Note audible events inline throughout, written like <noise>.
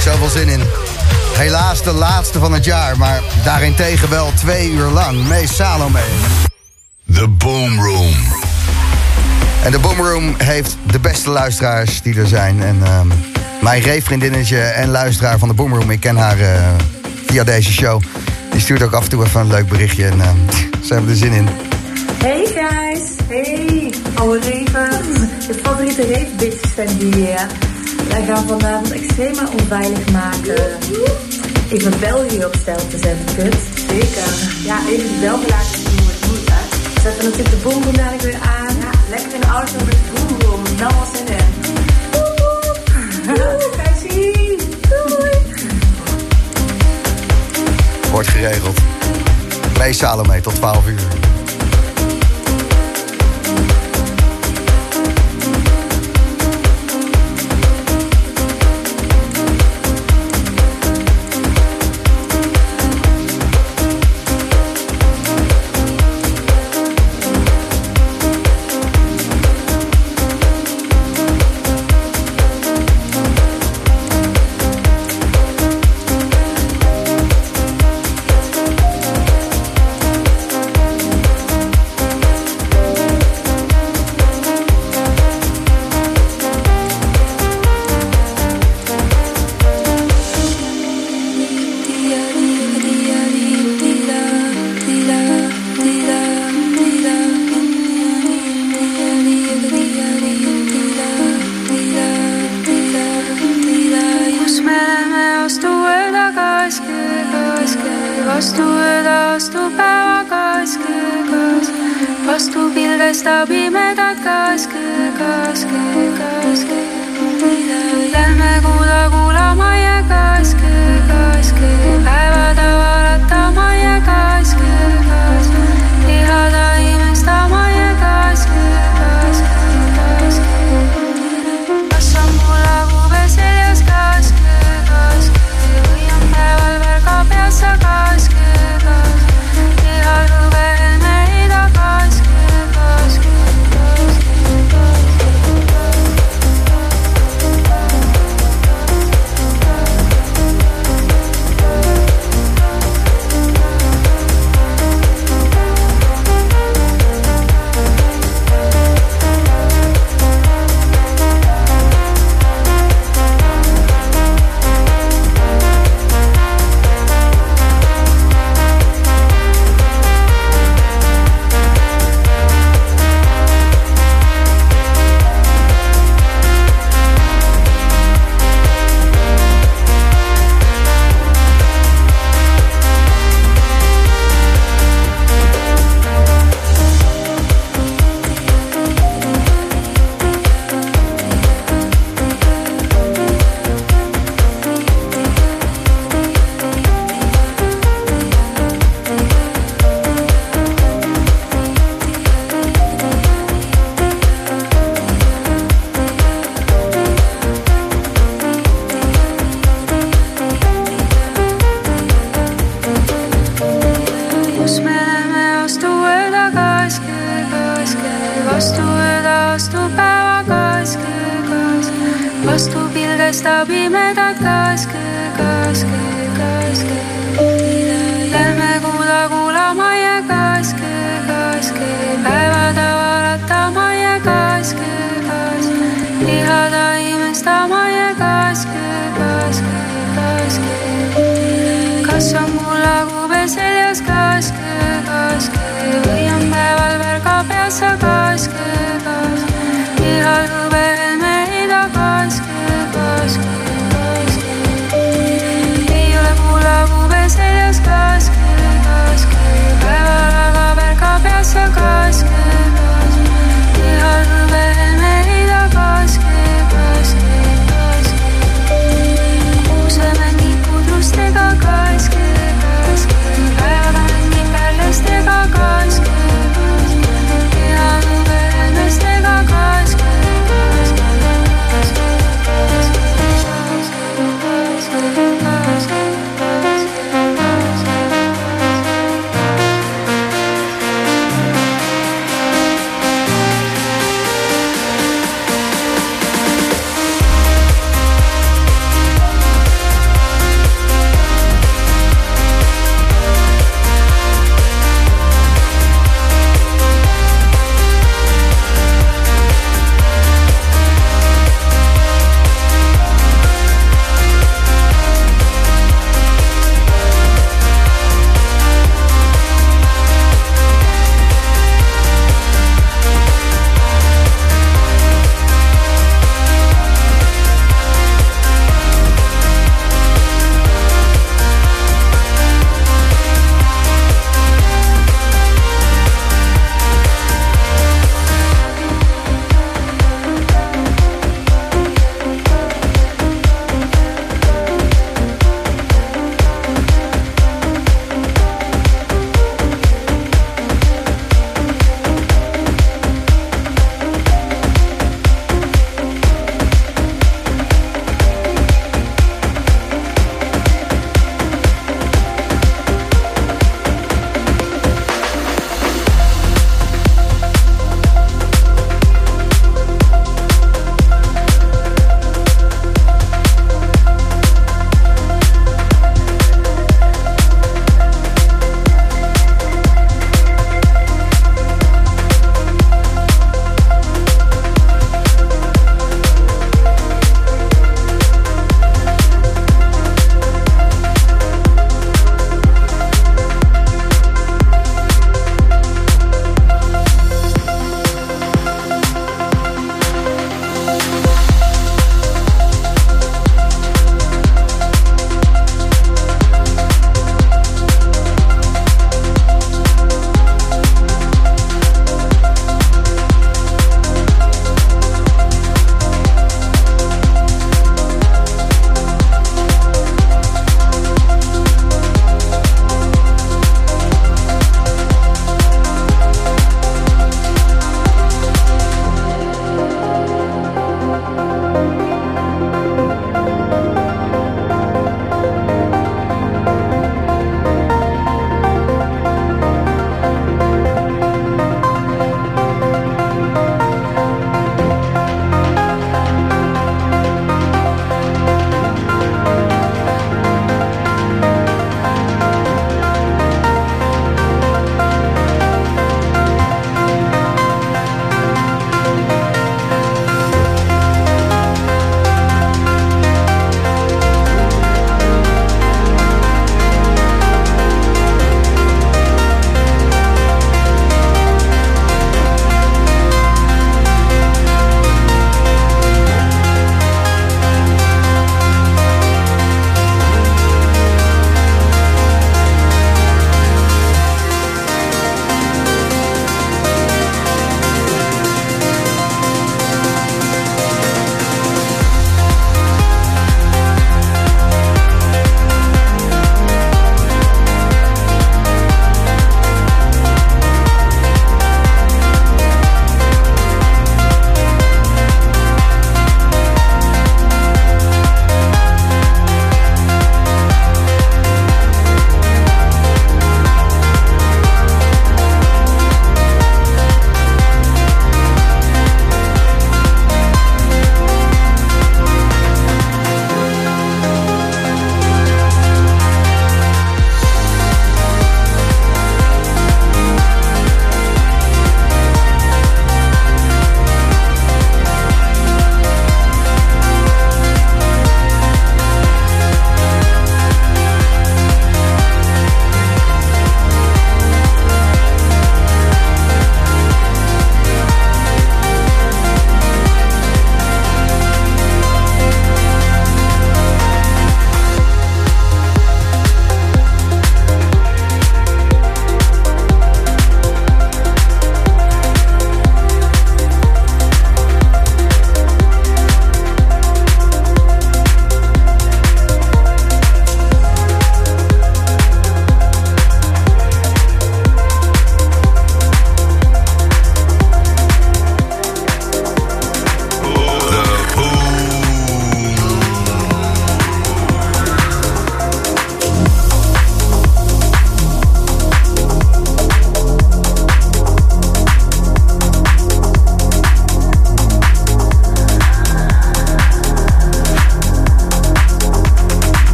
Zoveel zin in. Helaas de laatste van het jaar, maar daarentegen wel twee uur lang. Mees Salome. The Boom Room. En de Boom Room heeft de beste luisteraars die er zijn. En uh, mijn reefvriendinnetje en luisteraar van de Boom Room, ik ken haar uh, via deze show. Die stuurt ook af en toe even een leuk berichtje en uh, <laughs> ze hebben er zin in. Hey guys, hey, oude reven. De favoriete reefbitches zijn hier. Wij gaan vanavond extreem onveilig maken. Even België op stijl te zetten, kut. Zeker. Ja, even de belgelaatjes doen het goed, hè. Zetten natuurlijk de boomroom dadelijk weer aan. Ja, lekker in de auto met de boomroom. Nou was zin in. Doei, Doei. Wordt geregeld. Mees Salome tot 12 uur.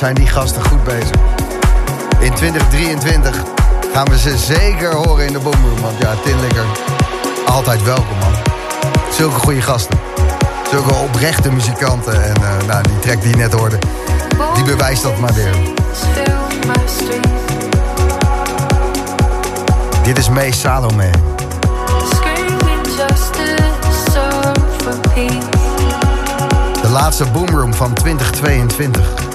Zijn die gasten goed bezig. In 2023 gaan we ze zeker horen in de boomroom. Want ja, Tinlikker, altijd welkom man. Zulke goede gasten. Zulke oprechte muzikanten. En uh, nou, die track die je net hoorde, die bewijst dat maar weer. Dit is May Salome. De laatste Boomroom van 2022.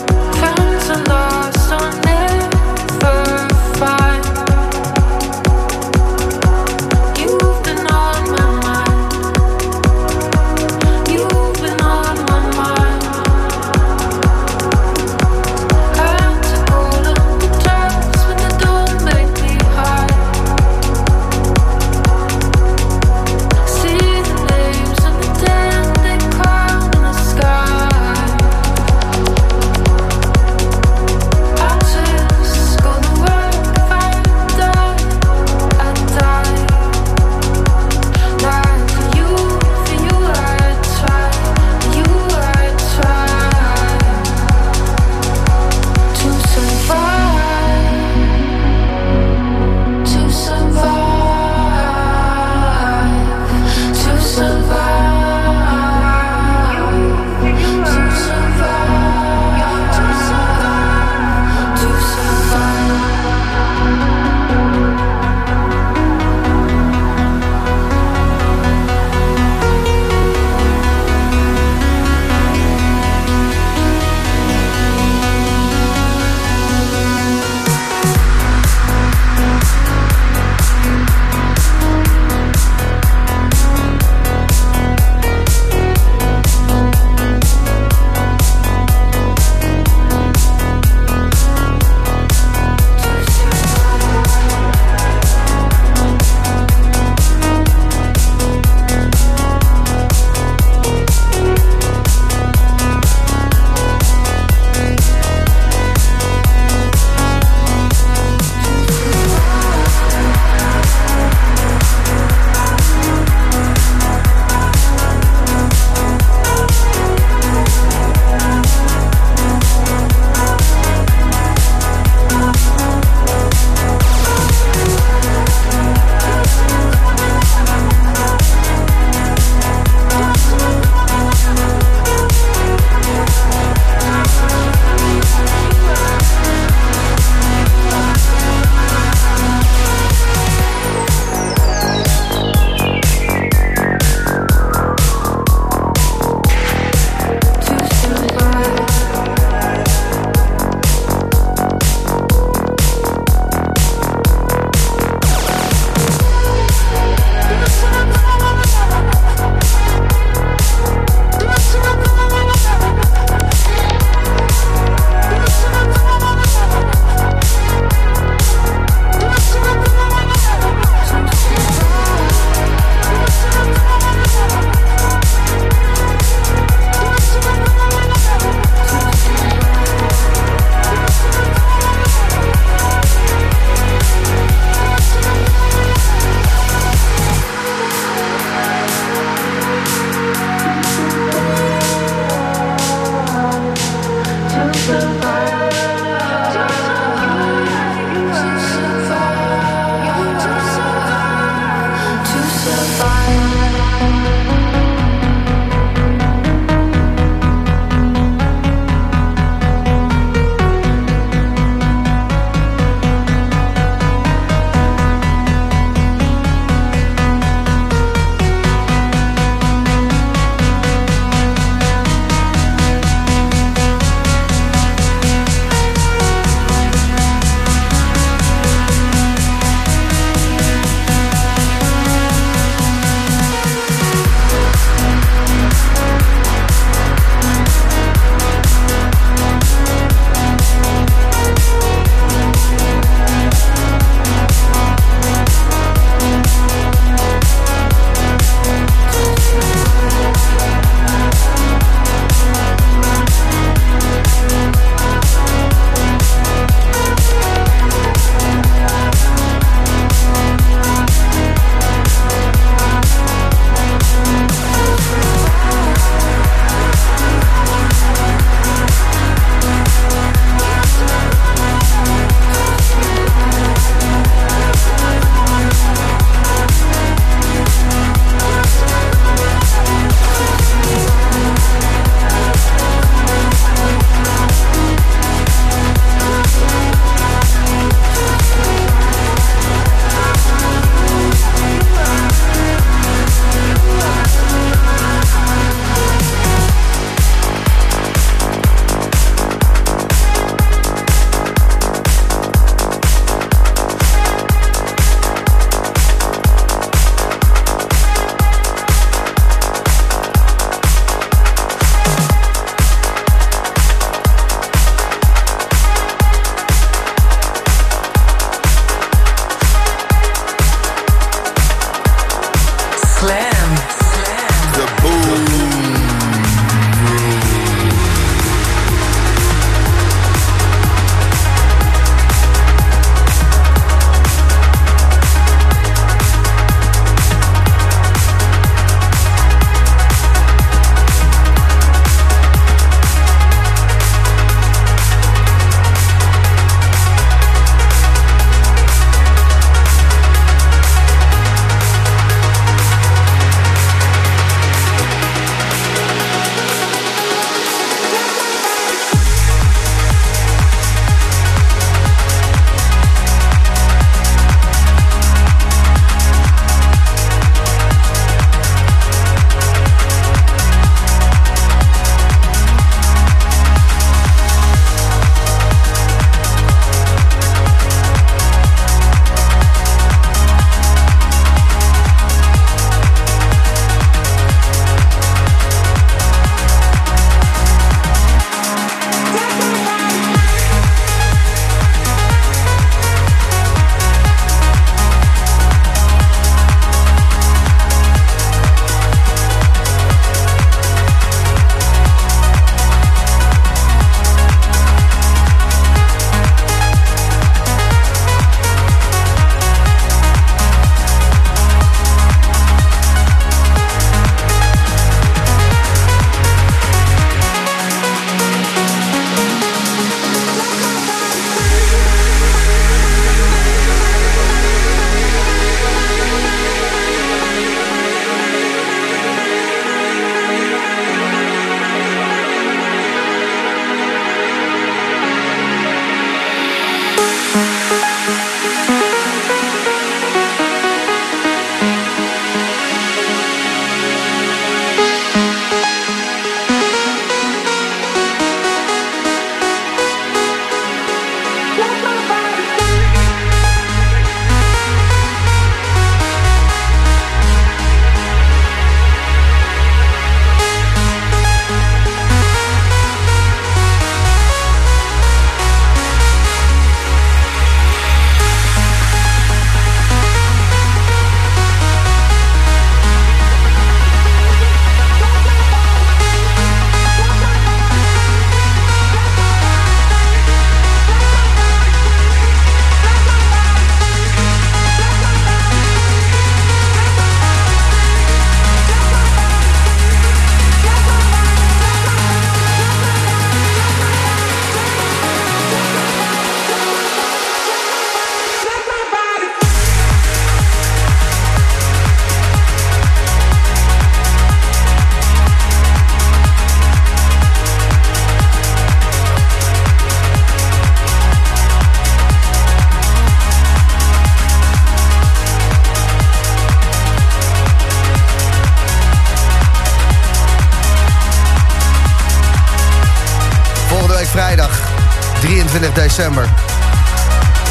December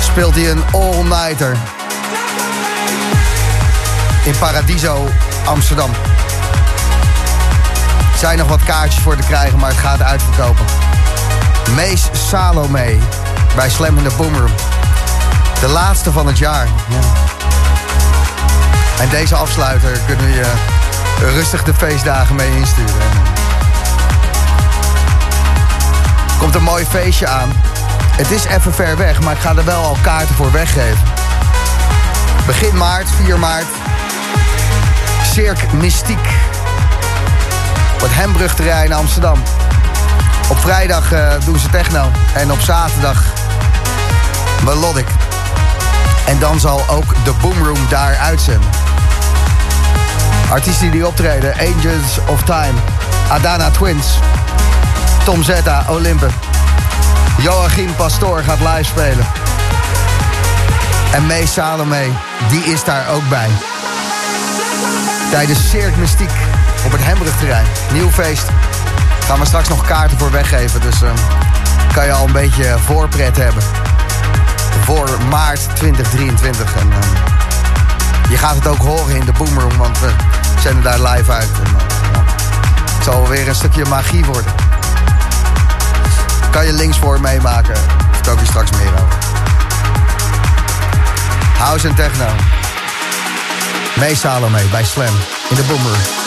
speelt hij een all-nighter in Paradiso Amsterdam. Er zijn nog wat kaartjes voor te krijgen, maar het gaat uitverkopen. Mees Salome bij Slam in Boomroom. De laatste van het jaar. Ja. En deze afsluiter kunnen we je rustig de feestdagen mee insturen. Komt een mooi feestje aan. Het is even ver weg, maar ik ga er wel al kaarten voor weggeven. Begin maart, 4 maart. Cirque Mystiek. Op het Hembrugterrein in Amsterdam. Op vrijdag uh, doen ze techno. En op zaterdag melodic. En dan zal ook de Boomroom daar uitzenden. Artiesten die optreden. Angels of Time. Adana Twins. Tom Zetta, Olympe. Joachim Pastoor gaat live spelen. En May Salome, die is daar ook bij. Tijdens Cirque Mystiek op het Hembrugterrein. Nieuw feest. Gaan we straks nog kaarten voor weggeven. Dus uh, kan je al een beetje voorpret hebben. Voor maart 2023. En uh, je gaat het ook horen in de Boomroom. Want we zenden daar live uit. En, uh, het zal weer een stukje magie worden. Kan je links voor meemaken. Vertel je straks meer over. House en techno. Mee bij Slam in de Boomroom.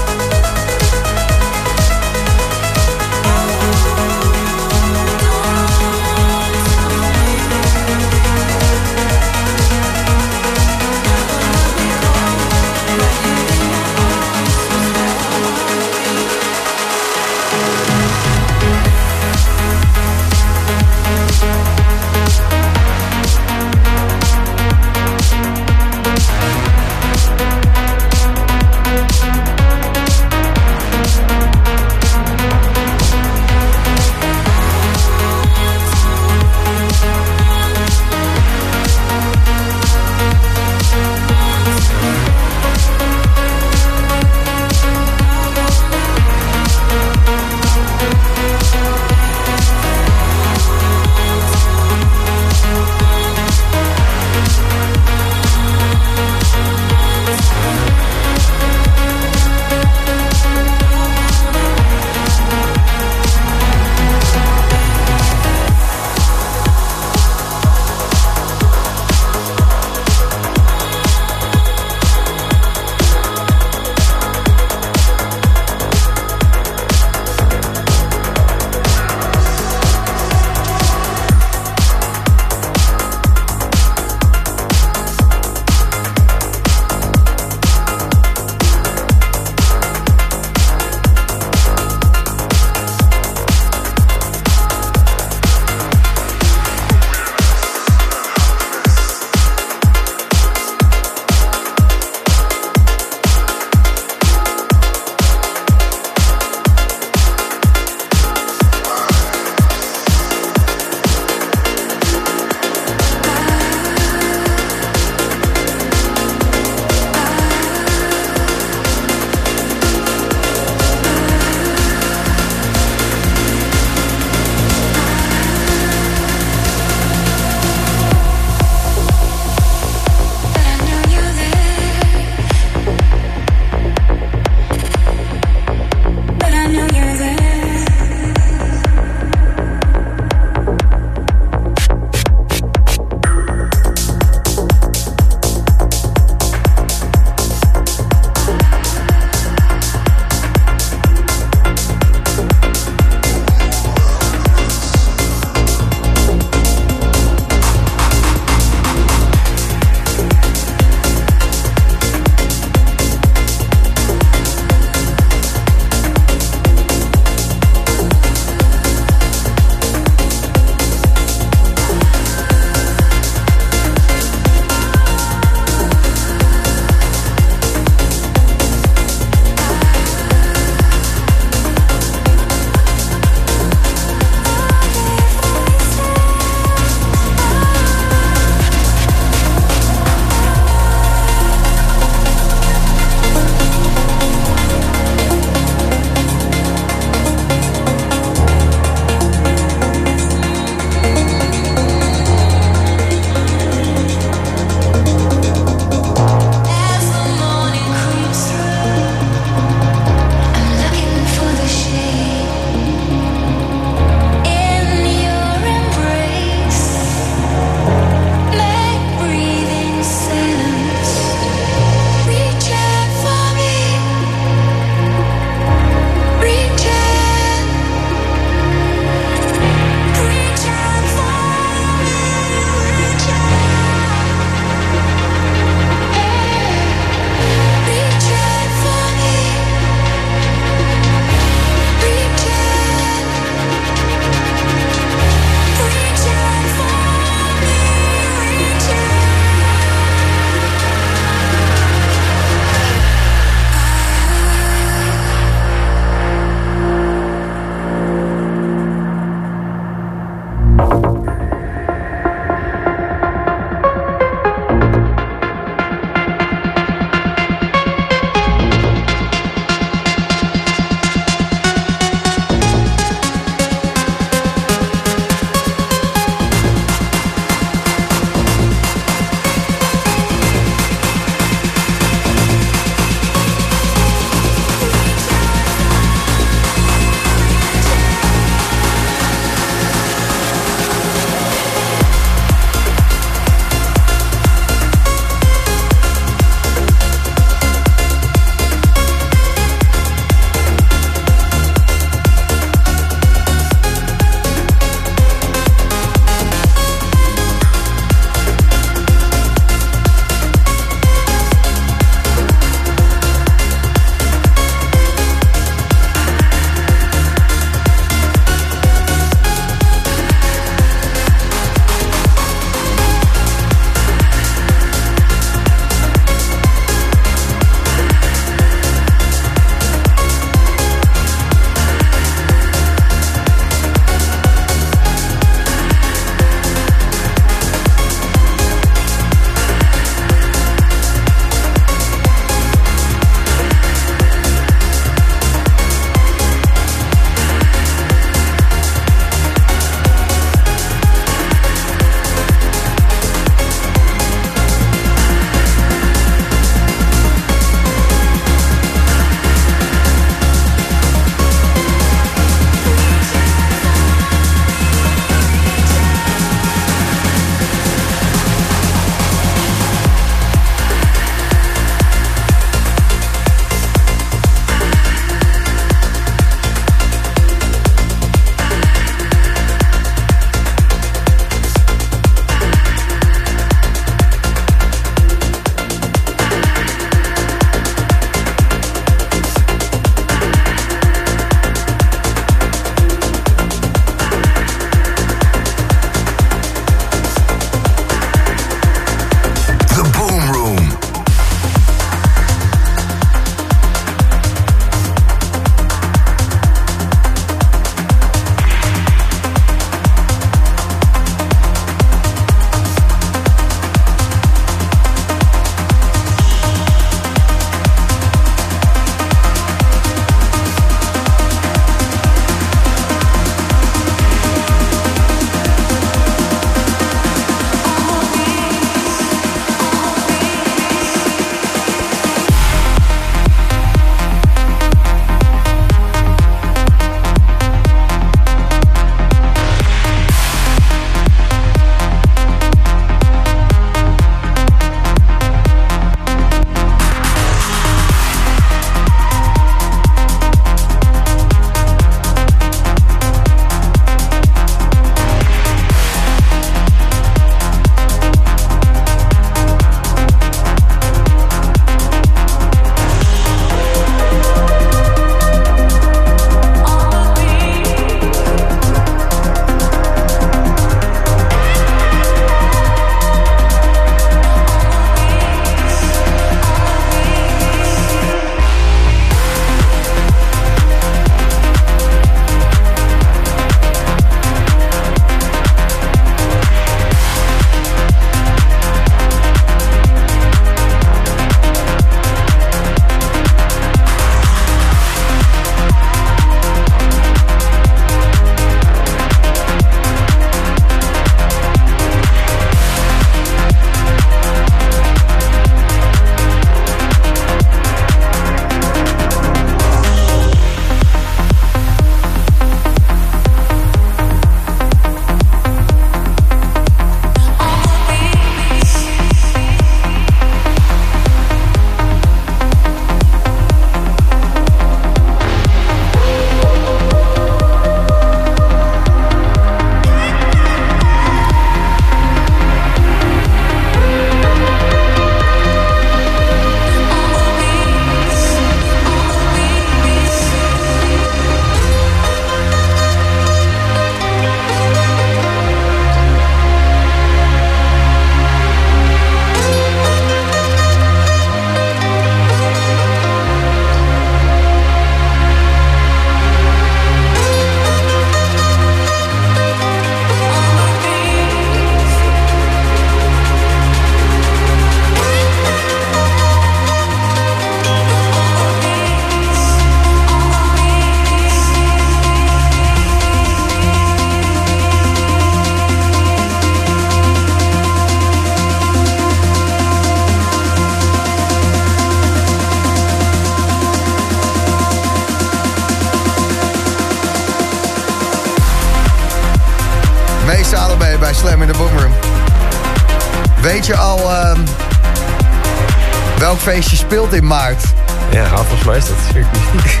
Speelt in maart? Ja, volgens mij is dat Cirque Mystiek.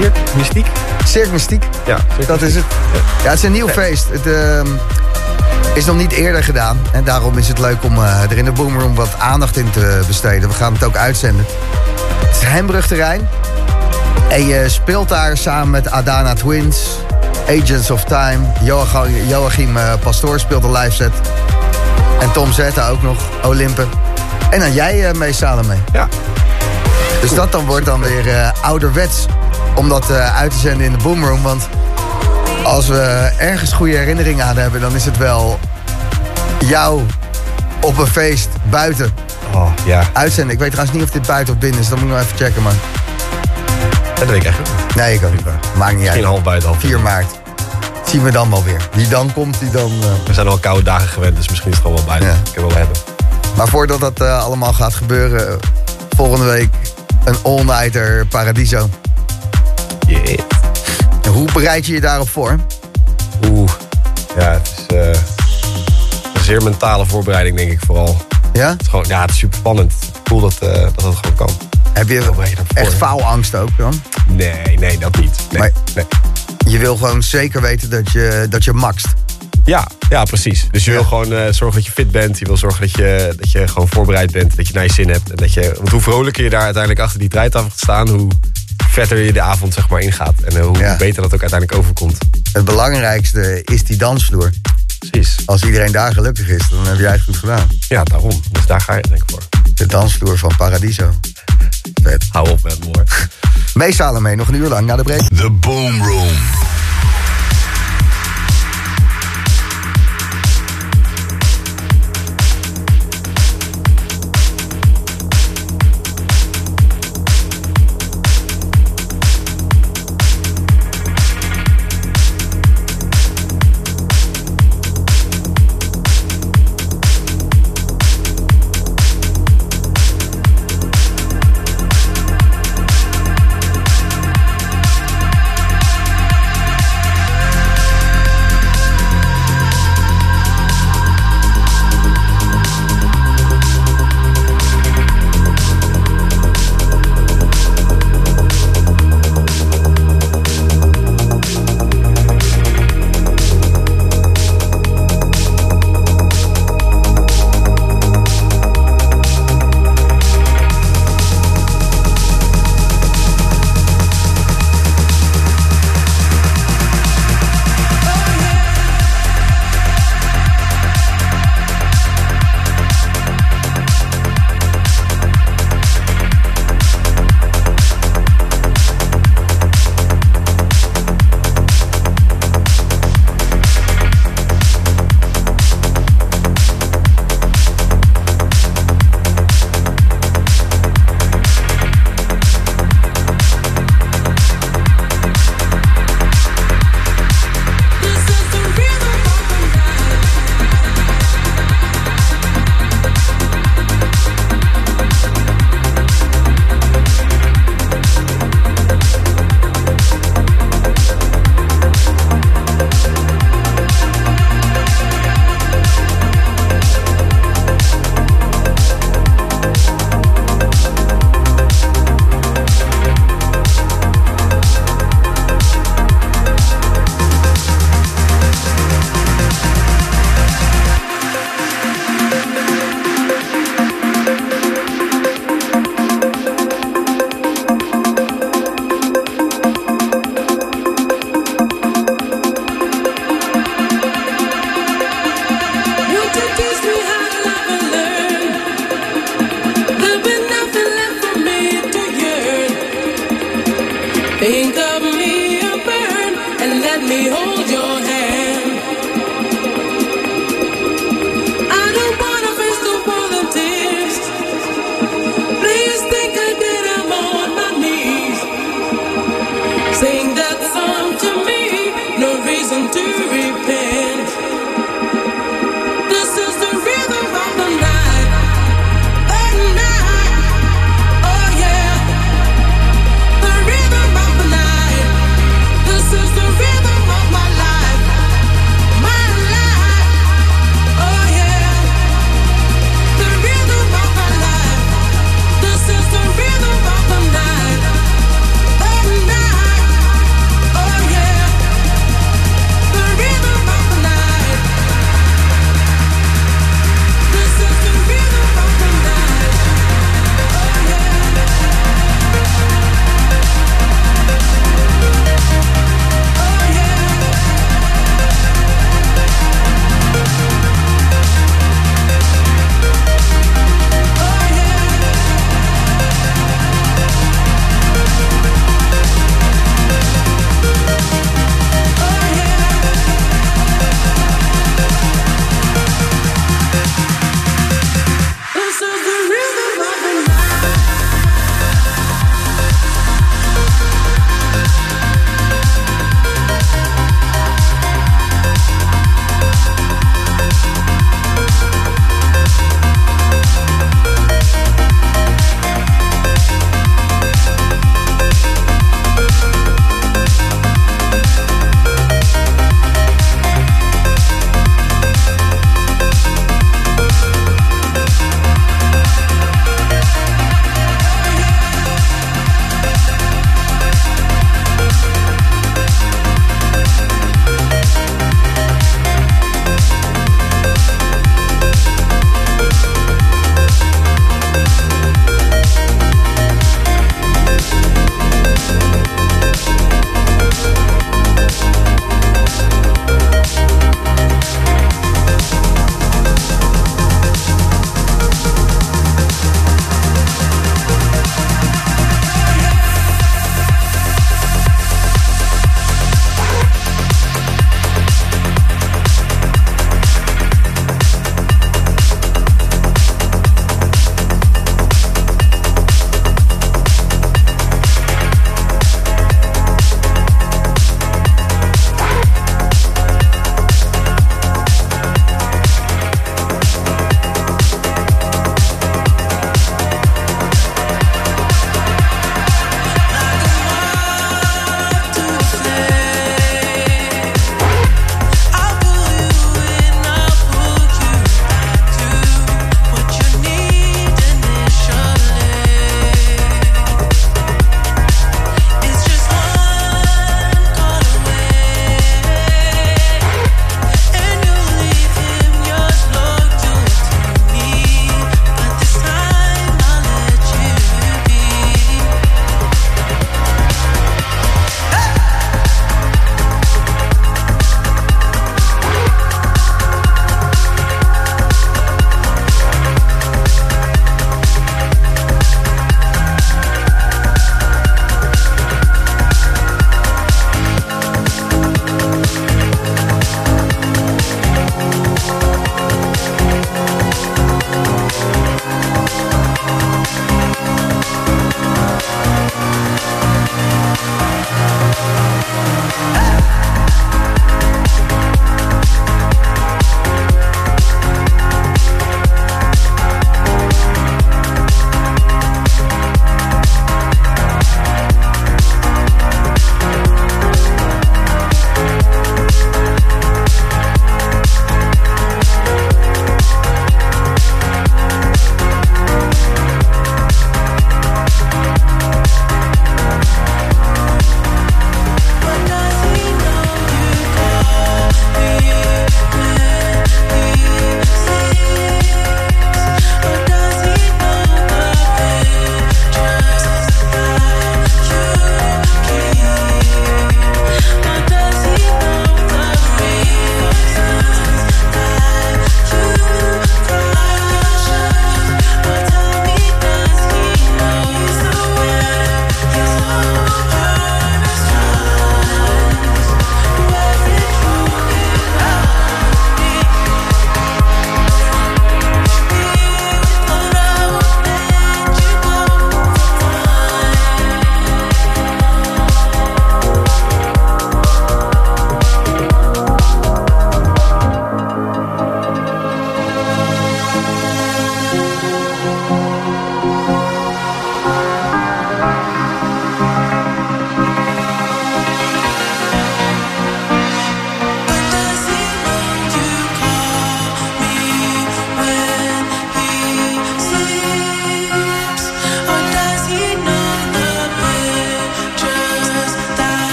Cirque Mystiek? Cirque Mystiek. Ja, Cirque dat is het. Ja, het is een nieuw feest. Het uh, is nog niet eerder gedaan. En daarom is het leuk om uh, er in de Boomroom wat aandacht in te besteden. We gaan het ook uitzenden. Het is Hembrug terrein. En je speelt daar samen met Adana Twins, Agents of Time. Joachim, Joachim uh, Pastoor speelt een live set. En Tom Zetta ook nog, Olympe. En dan jij uh, mee Salome. Ja. Dus dat dan wordt dan weer uh, ouderwets om dat uh, uit te zenden in de boomroom. Want als we ergens goede herinneringen aan hebben... dan is het wel jou op een feest buiten oh, ja. uitzenden. Ik weet trouwens niet of dit buiten of binnen is. Dan moet ik nog even checken, man. Dat weet ik echt niet. Nee, ik ook niet. Maakt niet uit. Geen half buiten, half 4 maart. Zien we dan wel weer. Wie dan komt, die dan... Uh... We zijn al koude dagen gewend, dus misschien is het gewoon wel buiten. Ja. Ik wel hebben. Maar voordat dat uh, allemaal gaat gebeuren... volgende week een all-nighter Paradiso. Yeah. Hoe bereid je je daarop voor? Oeh, ja, het is uh, een zeer mentale voorbereiding, denk ik vooral. Ja? Het is gewoon, ja, het is super spannend. Cool dat, uh, dat het gewoon kan. Heb je, je echt faalangst ook dan? Nee, nee, dat niet. Nee, maar nee. je wil gewoon zeker weten dat je, dat je maxt. Ja, ja, precies. Dus je wil gewoon uh, zorgen dat je fit bent. Je wil zorgen dat je, dat je gewoon voorbereid bent. Dat je naar je zin hebt. En dat je, want hoe vrolijker je daar uiteindelijk achter die draaitafel gaat staan... hoe vetter je de avond zeg maar ingaat. En uh, hoe ja. beter dat ook uiteindelijk overkomt. Het belangrijkste is die dansvloer. Precies. Als iedereen daar gelukkig is, dan heb jij het goed gedaan. Ja, daarom. Dus daar ga je denk ik voor. De dansvloer van Paradiso. Vet. Hou op met mooi. Mee, nog een uur lang na de break. The Boom Room.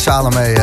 Salome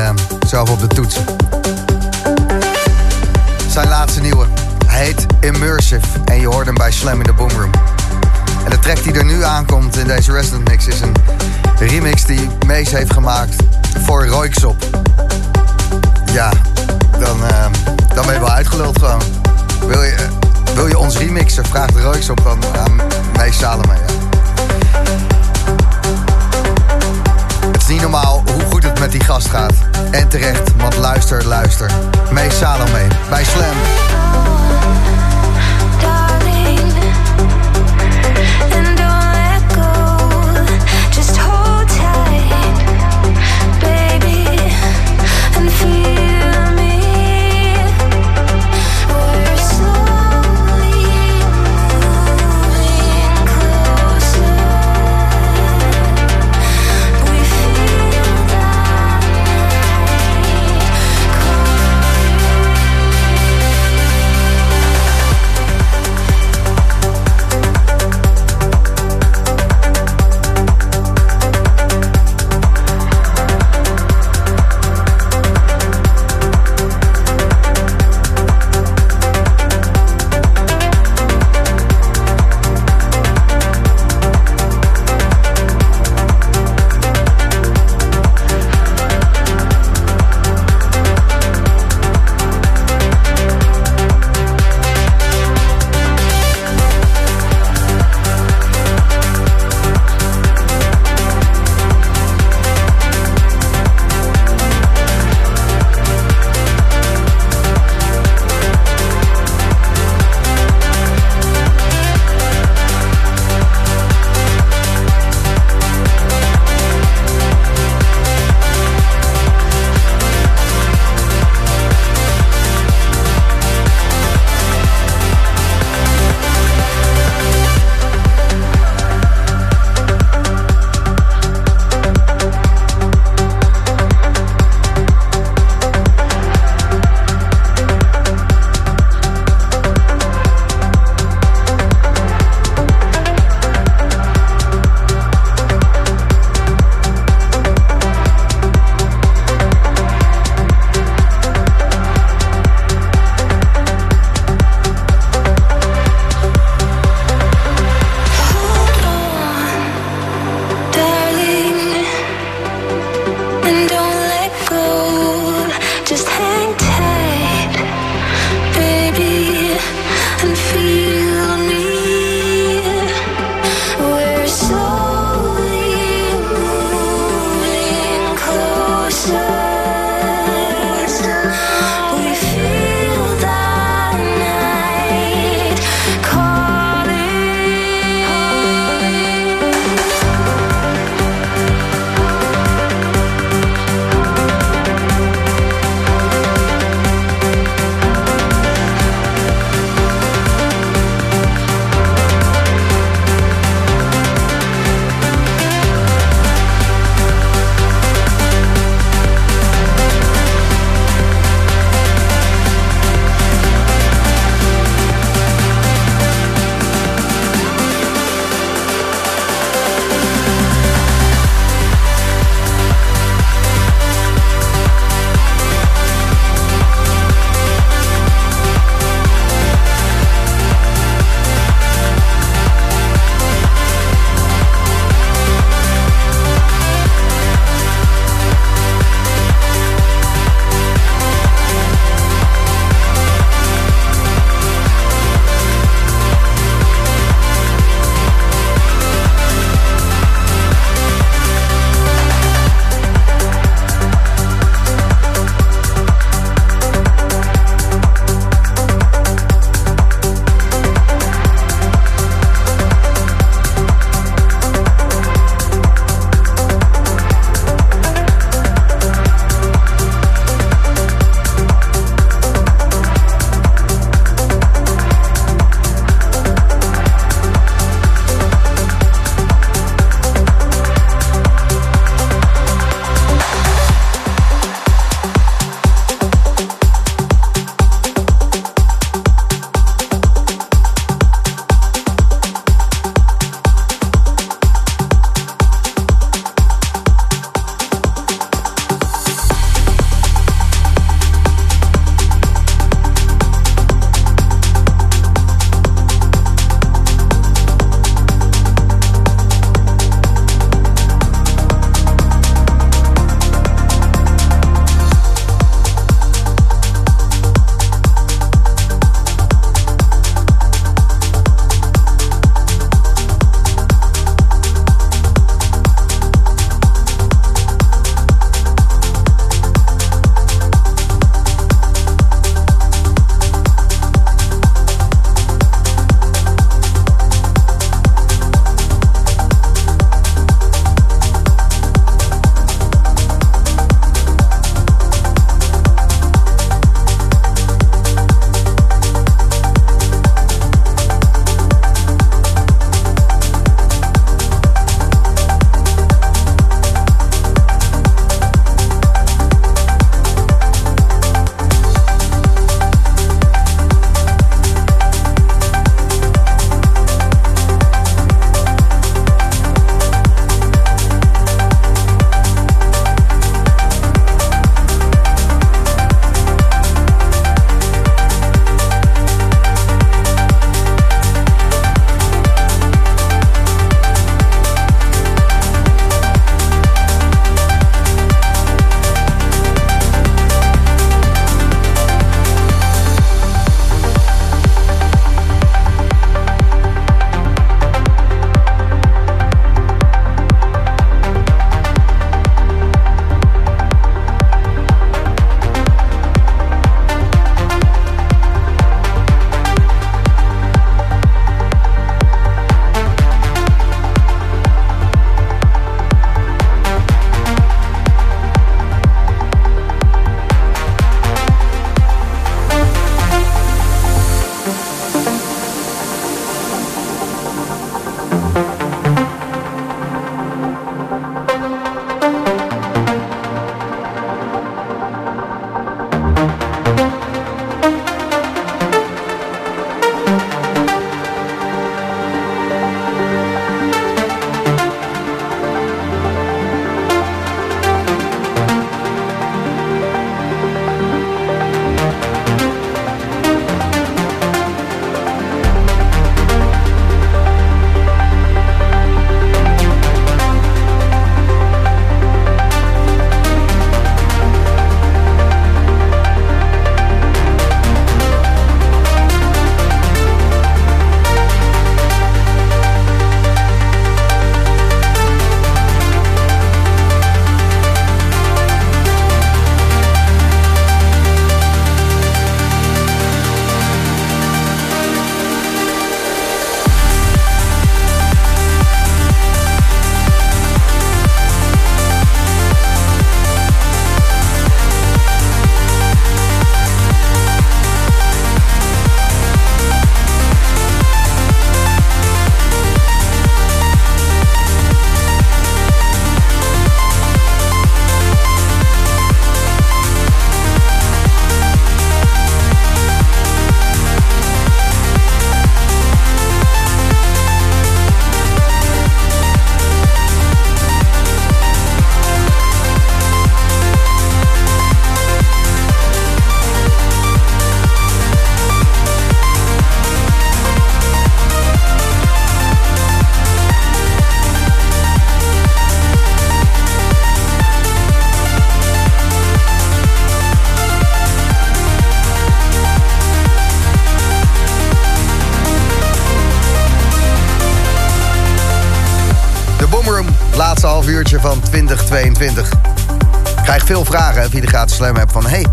uurtje van 2022. Ik krijg veel vragen via de gratis slam app van... Hey,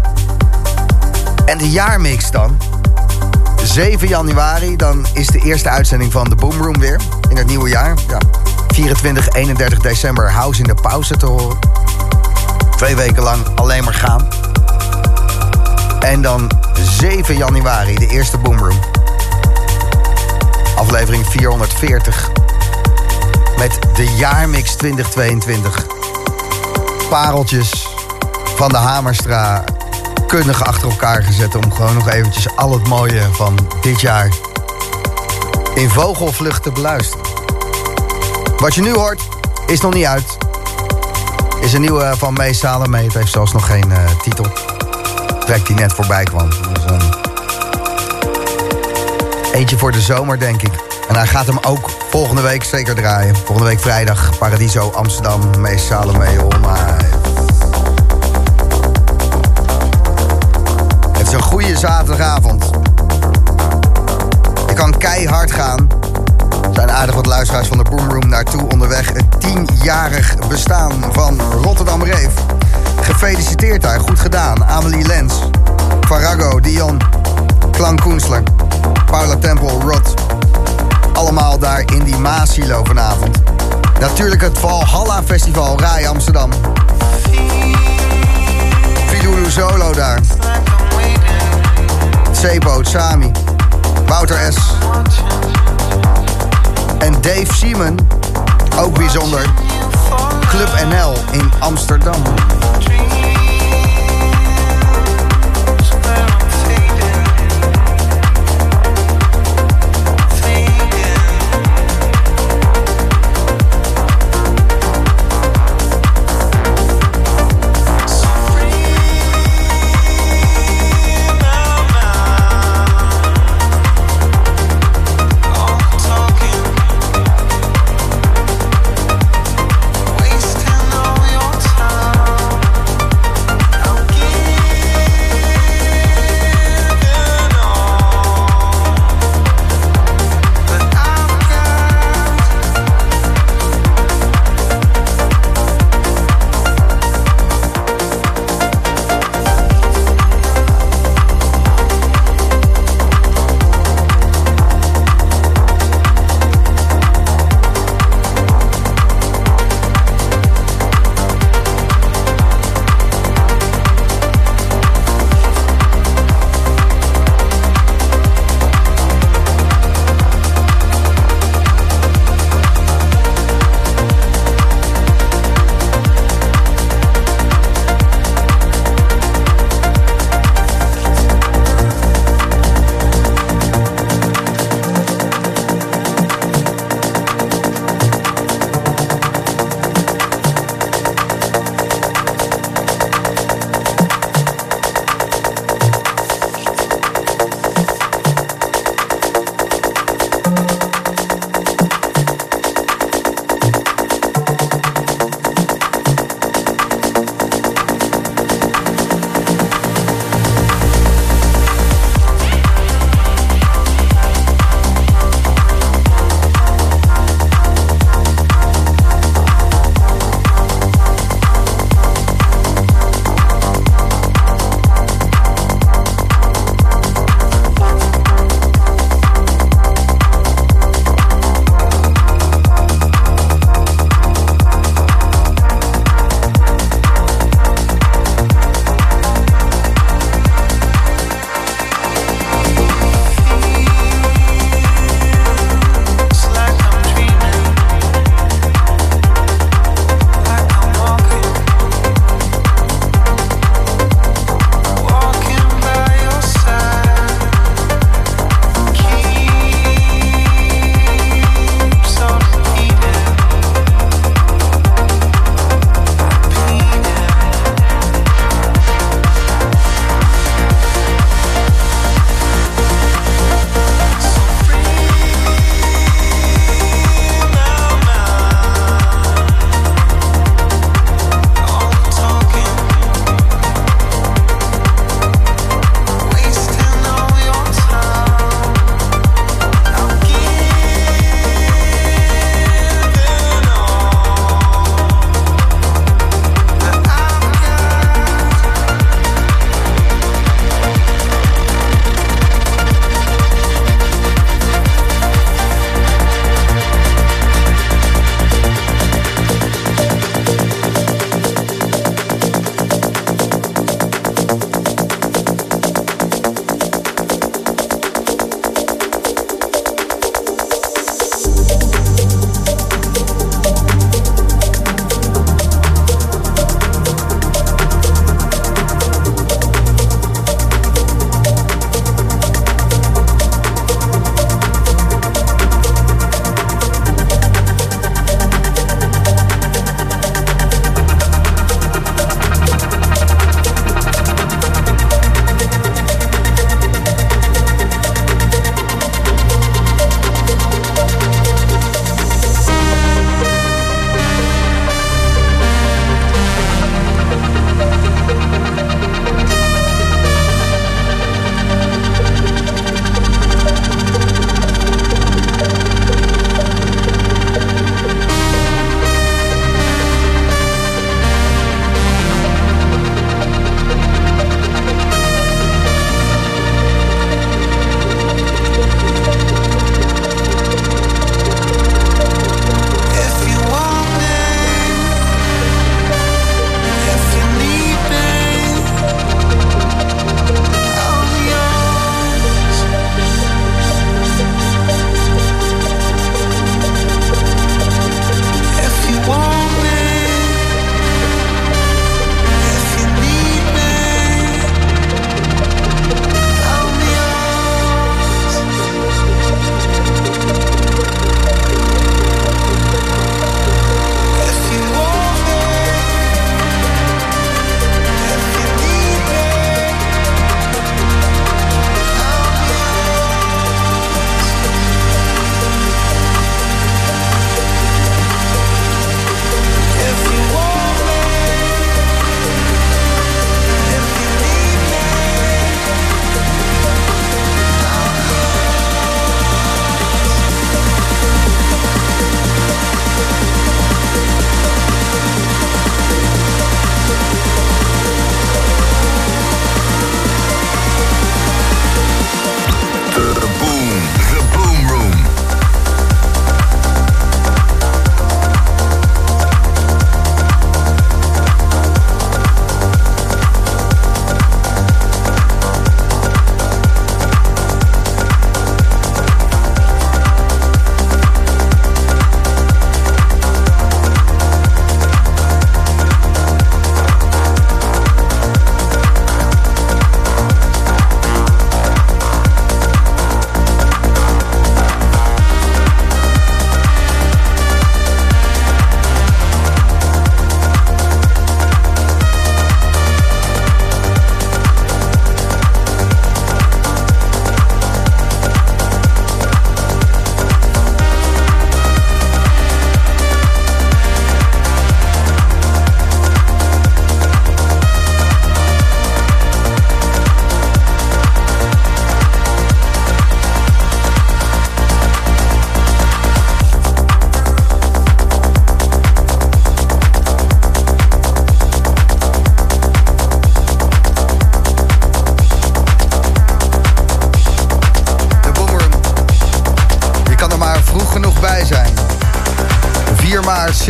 en de jaarmix dan? 7 januari, dan is de eerste uitzending van de Boomroom weer. In het nieuwe jaar. Ja. 24, 31 december House in de pauze te horen. Twee weken lang alleen maar gaan. En dan 7 januari, de eerste Boomroom. Aflevering 440. Met de jaarmix 2022. Pareltjes van de Hamerstra kundig achter elkaar gezet... om gewoon nog eventjes al het mooie van dit jaar... in vogelvlucht te beluisteren. Wat je nu hoort, is nog niet uit. Is een nieuwe van Mees Salome. Het heeft zelfs nog geen uh, titel. Track die net voorbij kwam. Dus, um, eentje voor de zomer, denk ik. En hij gaat hem ook volgende week zeker draaien. Volgende week vrijdag, Paradiso, Amsterdam, Mees Salome. My. Het is een goede zaterdagavond. Je kan keihard gaan. Er zijn aardig wat luisteraars van de Boomroom naartoe onderweg. Het tienjarig bestaan van Rotterdam Reef. Gefeliciteerd daar, goed gedaan. Amelie Lens, Farago, Dion, Klank Koensler, Paula Tempel, Rod. Allemaal daar in die Maasilo vanavond. Natuurlijk het Valhalla Festival, Rai Amsterdam. Filulu Solo daar. Sebo, Sami, Wouter S. En Dave Simon, ook bijzonder. Club NL in Amsterdam.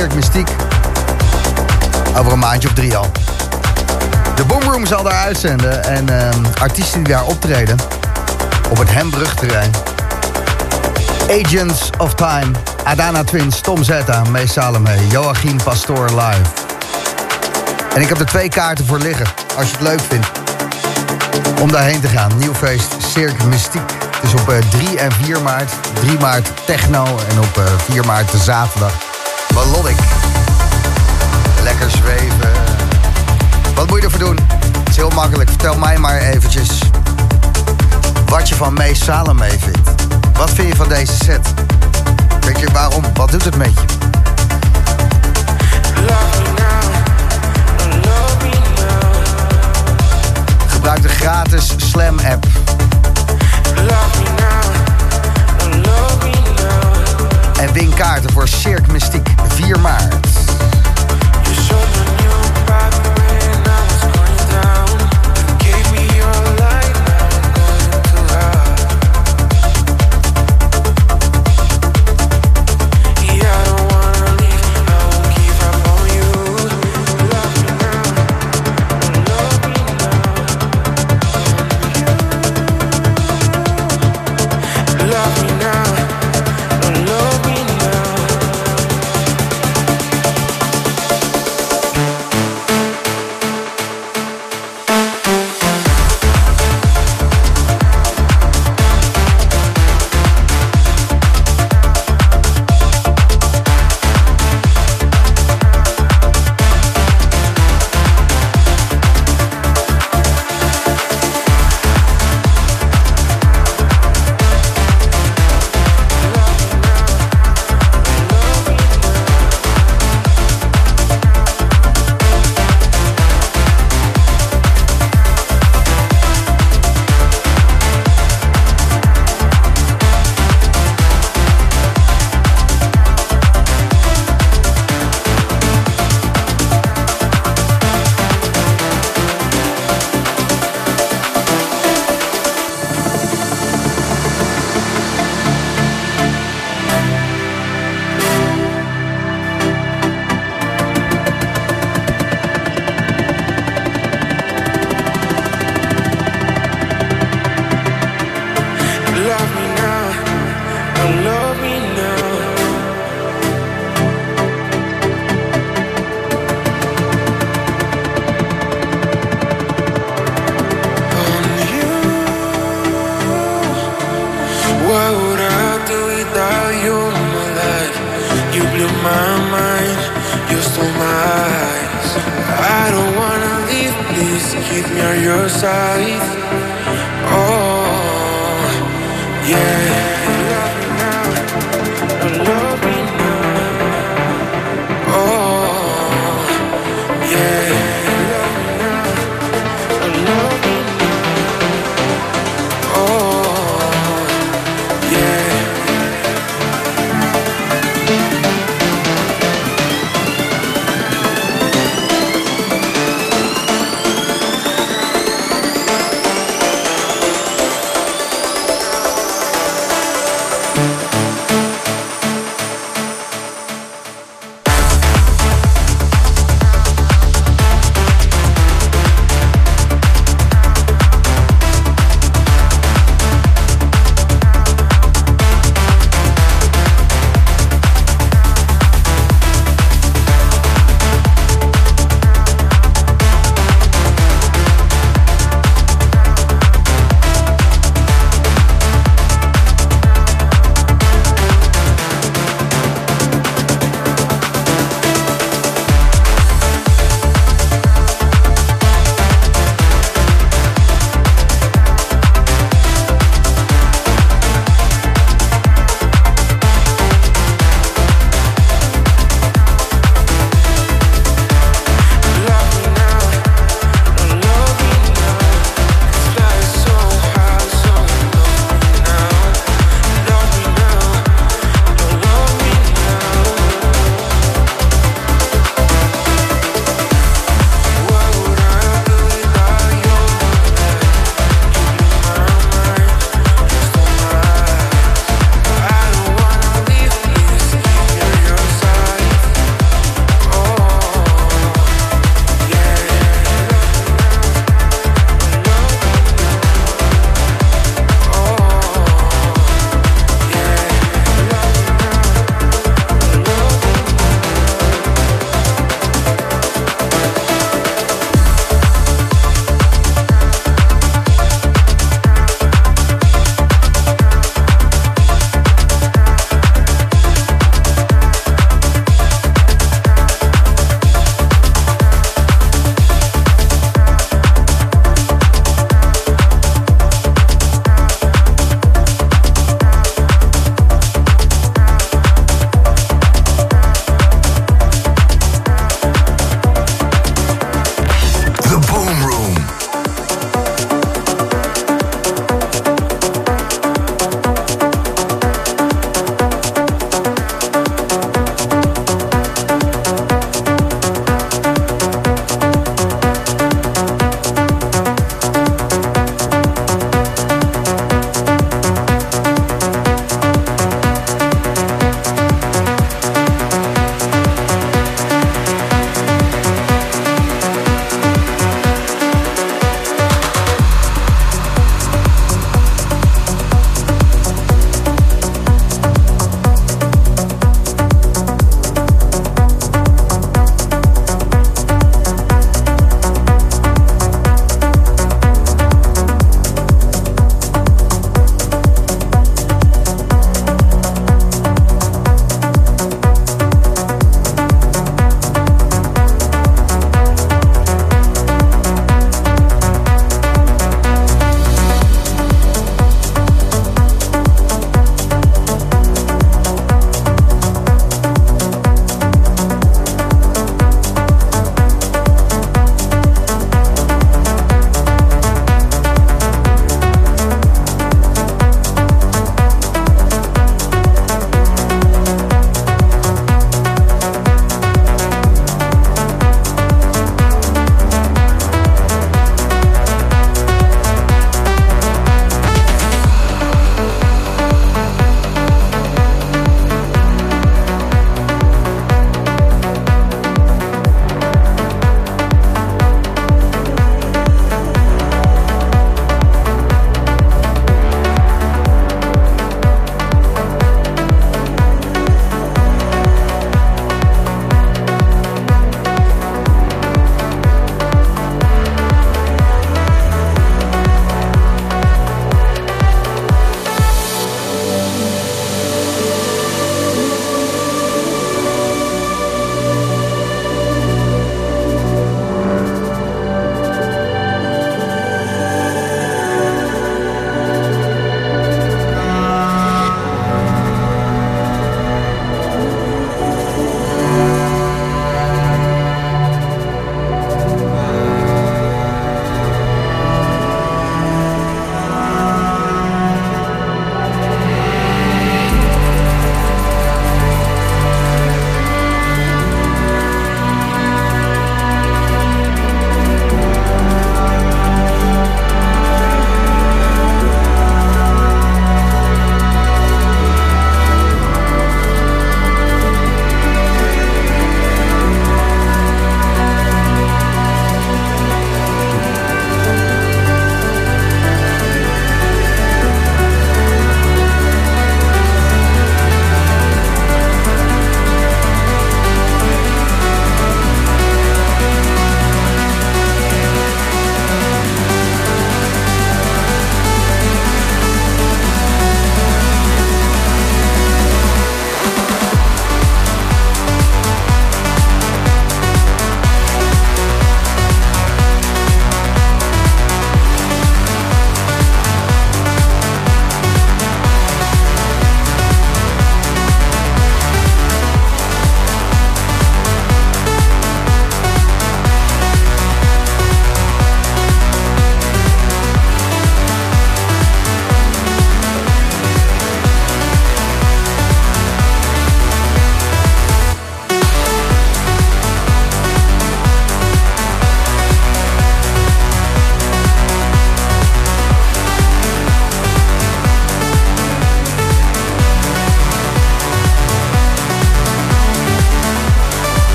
Cirque Mystiek. Over een maandje of drie al. De Boomroom zal daar uitzenden. En ehm, artiesten die daar optreden. Op het Hembrugterrein. Agents of Time. Adana Twins, Tom Zetta, Mees Salome, Joachim Pastoor live. En ik heb er twee kaarten voor liggen. Als je het leuk vindt. Om daarheen te gaan. Nieuw feest Cirque Mystiek. Het is op 3 en 4 maart. 3 maart techno en op 4 maart de zaterdag melodic. Lekker zweven. Wat moet je ervoor doen? Het is heel makkelijk. Vertel mij maar eventjes wat je van Mees Salome vindt. Wat vind je van deze set? Denk je waarom? Wat doet het met je? Gebruik de gratis Slam app. En win kaarten voor Cirque Mystiek 4 maart.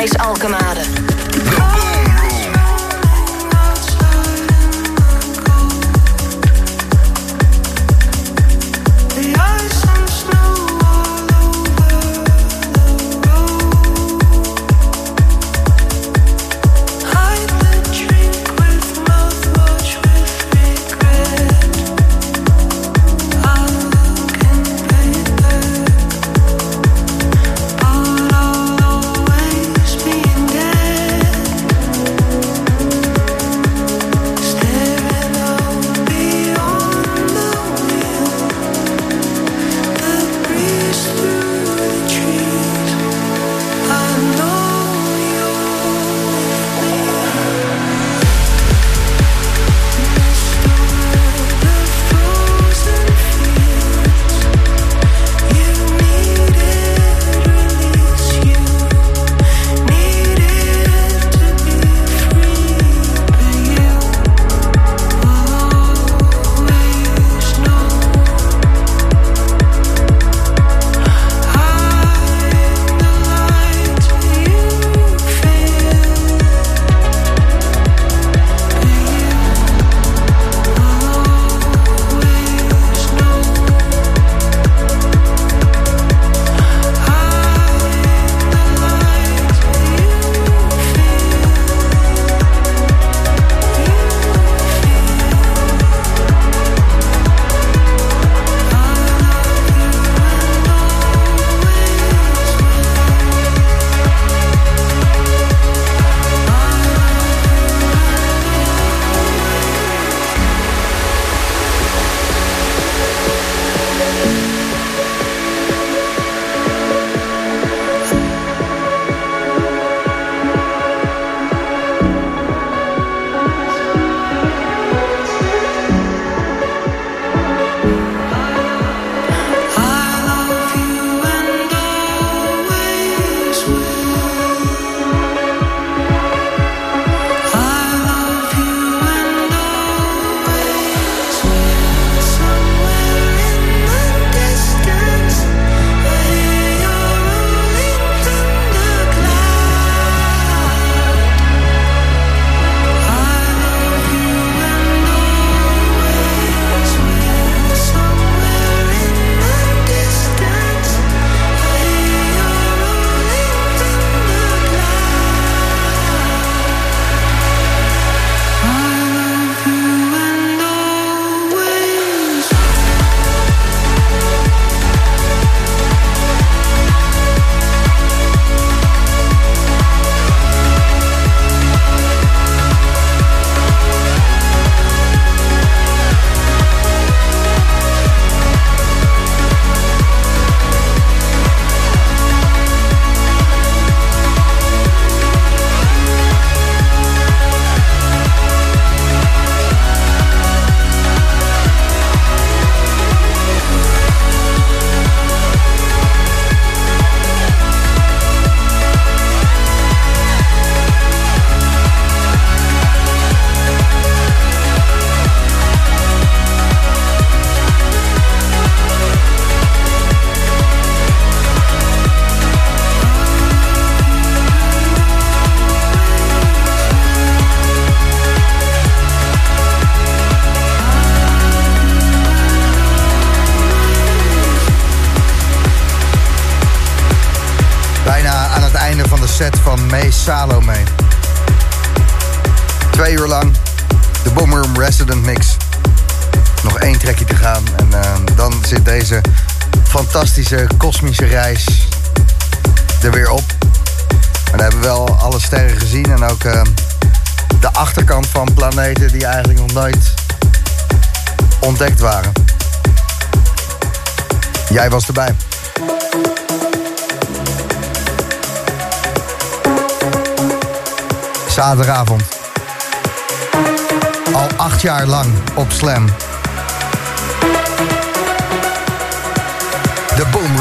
Alkemade. Salome. Twee uur lang de Boomroom Resident Mix. Nog één trekje te gaan en uh, dan zit deze fantastische kosmische reis er weer op. Maar we hebben wel alle sterren gezien en ook uh, de achterkant van planeten die eigenlijk nog nooit ontdekt waren. Jij was erbij. Zaterdagavond. Al acht jaar lang op Slam. De Boom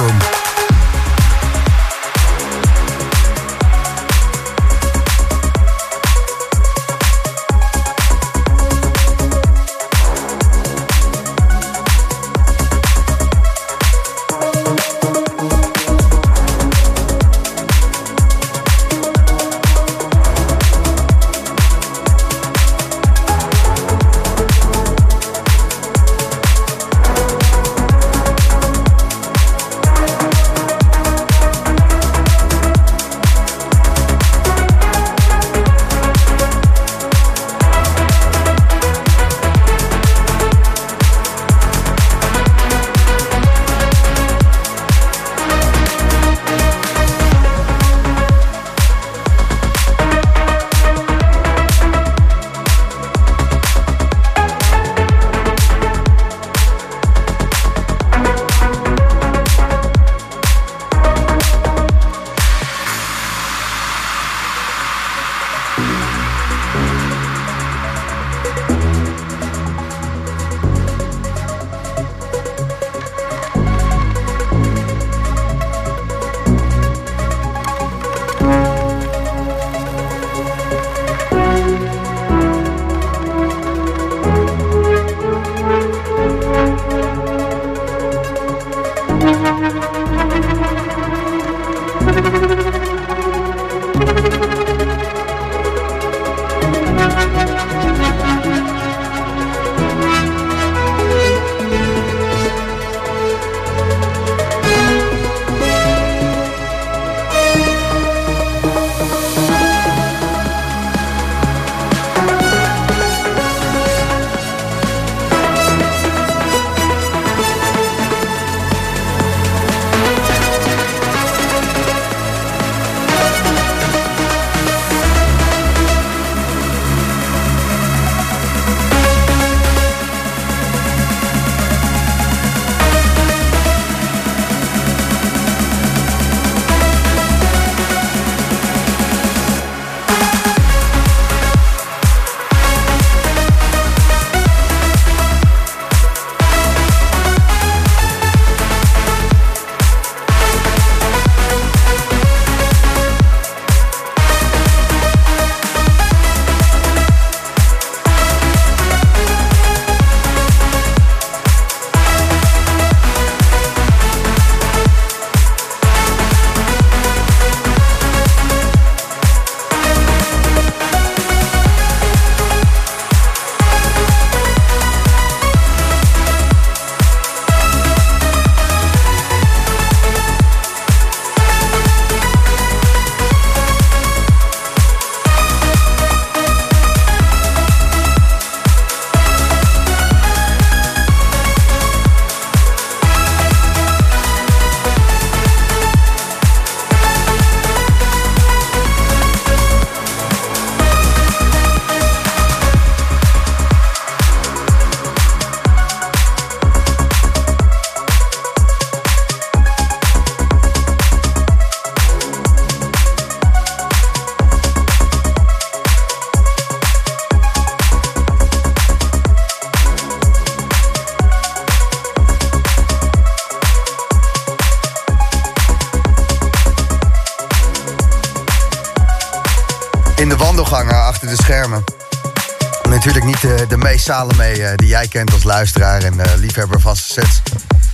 Salome, eh, die jij kent als luisteraar en uh, liefhebber van sets.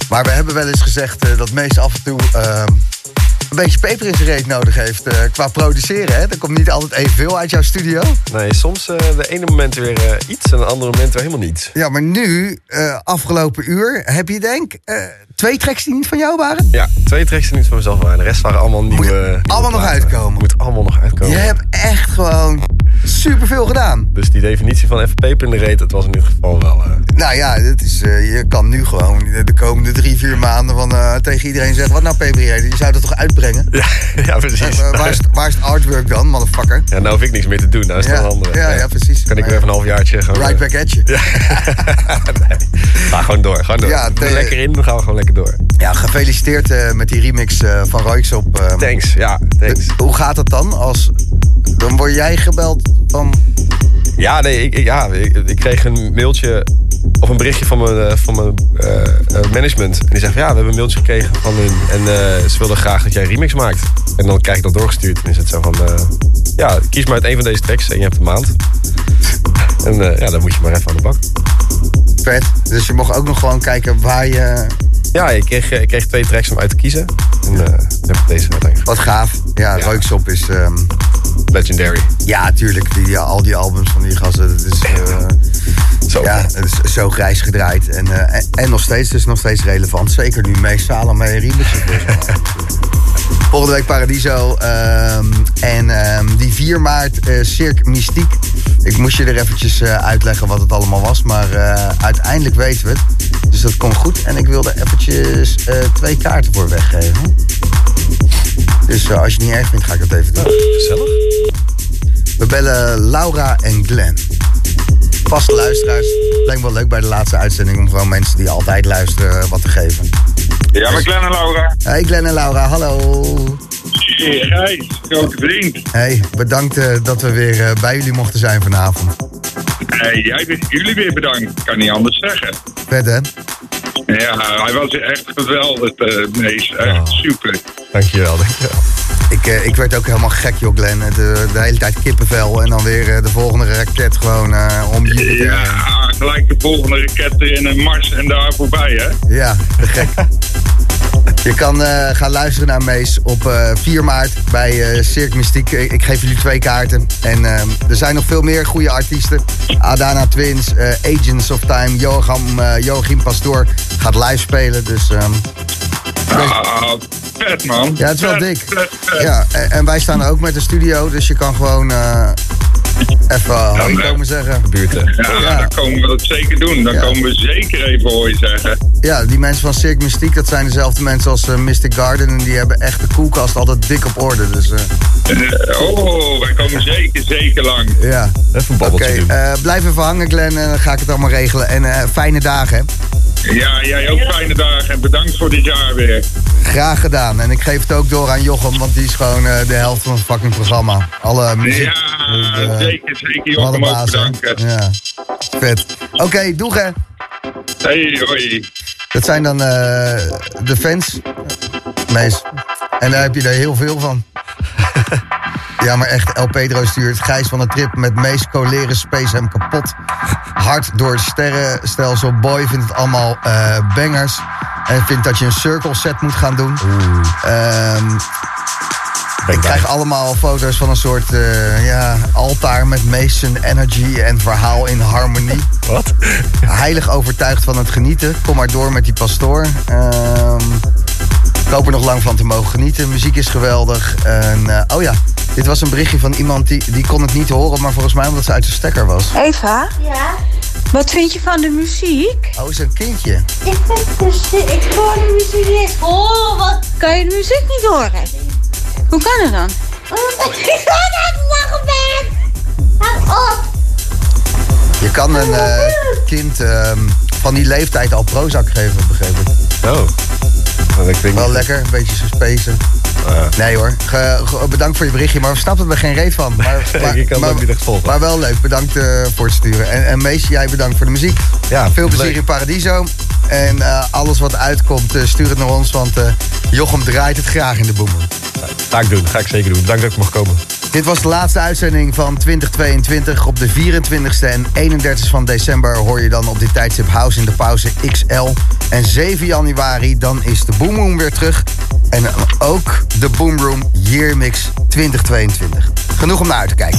Maar we hebben wel eens gezegd uh, dat Mees af en toe uh, een beetje peper in zijn reet nodig heeft eh, qua produceren. Hè? Er komt niet altijd evenveel uit jouw studio. Nee, soms eh, de ene moment weer eh, iets en de andere moment weer helemaal niets. Ja, maar nu, eh, afgelopen uur, heb je denk eh, twee tracks die niet van jou waren? Ja, twee tracks er niet van mezelf waren. De rest waren allemaal nieuwe... nieuwe allemaal nog uitkomen. Moet allemaal nog uitkomen. Je hebt echt gewoon superveel gedaan. Dus die definitie van even peper in de reet, dat was in dit geval wel... eh, Nou ja, het is, eh, je kan nu gewoon de komende drie, vier maanden van, eh, tegen iedereen zeggen... wat nou peper in je reet? Je zou dat toch uitbrengen? ja, <laughs> ja, precies. Waar, is, waar is het artwork dan, motherfucker? Ja, nou hoef ik niks meer te doen. Nou is het Ja, een andere. ja, ja, precies. Kan ik weer even een halfjaartje gewoon... Right back at you. <laughs> Ja. nee. Ga gewoon door, gewoon door. Ja, lekker in, dan gaan we gewoon lekker door. Ja, gefeliciteerd met die remix van Royks op. Thanks, ja, thanks. Hoe gaat het dan? Als, dan word jij gebeld van... Ja, nee, ik, ik- ja, ik, ik kreeg een mailtje of een berichtje van mijn, eh, van mijn eh, eh, management. En die zegt van, ja, we hebben een mailtje gekregen van hun. En ze wilden graag dat jij een remix maakt. En dan krijg ik dat doorgestuurd. En is het zo van, ja, kies maar uit een van deze tracks en je hebt een maand. En ja, dan moet je maar even aan de bak. Vet. Dus je mocht ook nog gewoon kijken waar je... Ja, ik kreeg, ik kreeg twee tracks om uit te kiezen. En dan heb ik deze uiteindelijk Wat gaaf. Ja, Ja. Royks op is... ehm, Legendary. ja, tuurlijk. Die, die- al die albums van die gasten. Dat is, eh, Zo. ja, het is zo grijs gedraaid. En, eh, en, en nog steeds, dus nog steeds relevant. Zeker nu Salome remixes weer zijn. <laughs> Volgende week Paradiso. ehm, en ehm, die 4 maart eh Cirque Mystiek. Ik moest je er eventjes eh, uitleggen wat het allemaal was. Maar eh, uiteindelijk weten we het. Dus dat komt goed. En ik wilde eventjes eh, twee kaarten voor weggeven. Dus eh, als je het niet erg vindt, ga ik dat even doen. Gezellig. We bellen Laura en Glenn. Vaste luisteraars. Lijkt me wel leuk bij de laatste uitzending om gewoon mensen die altijd luisteren wat te geven. Ja, maar Glenn en Laura. Hey Glenn en Laura, hallo. Hey, grote vriend. Hey, bedankt eh, dat we weer eh, bij jullie mochten zijn vanavond. Hey, jij bent jullie weer bedankt. Kan niet anders zeggen. Vet hè? Ja, hij was echt geweldig, uh, Mees. Echt Oh. super. Dankjewel, dankjewel. Ik, eh, ik werd ook helemaal gek joh Glenn. De, de hele tijd kippenvel en dan weer eh, de volgende raket gewoon eh, om je Ja, gelijk de volgende raket erin en Mars en daar voorbij, hè? Ja, te gek. <laughs> Je kan eh, gaan luisteren naar Mees op eh, 4 maart bij eh Cirque Mystiek. Ik, ik geef jullie twee kaarten. En eh, er zijn nog veel meer goede artiesten. Adana Twins, eh, Agents of Time, Joachim, eh, Joachim Pastoor gaat live spelen. Dus ehm, Ah, vet, man. ja, het is wel Vet, dik. vet, vet. Ja, en, en wij staan er ook met de studio. Dus je kan gewoon eh, even hoi komen zeggen. Buurten. Ja, Ja. dan komen we dat zeker doen. Dan Ja. komen we zeker even hooi zeggen. Ja, die mensen van Cirque Mystiek, dat zijn dezelfde mensen als eh, Mystic Garden. En die hebben echt de koelkast altijd dik op orde. Dus eh, Eh, oh, wij komen zeker, zeker lang. ja. Even een Oké, babbeltje doen. eh, blijf even hangen Glenn en dan ga ik het allemaal regelen. En eh, fijne dagen, hè. Ja, jij ook fijne dagen en bedankt voor dit jaar weer. Graag gedaan. En ik geef het ook door aan Jochem, want die is gewoon eh, de helft van het fucking programma. Alle muziek. Ja, eh, zeker, zeker. Jochem baas, bedanken. Ja. Vet. Oké, doeg hè. Hey, hoi. Dat zijn dan eh, de fans. Mees. En daar heb je er heel veel van. <laughs> Ja, maar echt, El Pedro stuurt Gijs van de Trip met Mees coleren Space hem kapot. Hard door het sterrenstelsel. Boy vindt het allemaal eh, bangers. En vindt dat je een circle set moet gaan doen. Ehm, ik krijg allemaal foto's van een soort eh, ja, altaar met Mason energy en verhaal in harmonie. Wat? Heilig overtuigd van het genieten. Kom maar door met die pastoor. Ehm ik hoop er nog lang van te mogen genieten. Muziek is geweldig. En, eh, oh ja, dit was een berichtje van iemand die, die kon het niet horen, maar volgens mij omdat ze uit de stekker was. Eva? Ja? Wat vind je van de muziek? Oh, is een kindje. Ik vind dus, ik hoor de muziek niet. Oh, wat? Kan je de muziek niet horen? Hoe kan het dan? Omdat <laughs> ik zo aan het lachen ben. Hou op. Je kan een eh, kind ehm, van die leeftijd al Prozac geven, begreep ik. Oh. Dat klinkt Wel lekker, een beetje zo spacen. Ja. Nee hoor, Ge- ge- bedankt voor je berichtje, maar we snappen er geen reet van. Maar, <laughs> maar, Ik kan maar, ook niet echt volgen. maar wel leuk, bedankt eh, voor het sturen. En, en Mees, jij bedankt voor de muziek. Ja, Veel plezier leuk. in Paradiso. En uh, alles wat uitkomt, stuur het naar ons. Want Jochem draait het graag in de Boomroom. Ga ik doen, ga ik zeker doen. Dank dat ik mag komen. Dit was de laatste uitzending van 2022. Op de 24e en 31 van december hoor je dan op dit tijdstip House in de Pauze XL. En 7 januari dan is de Boomroom weer terug. En ook de Boomroom Year Mix 2022. Genoeg om naar uit te kijken.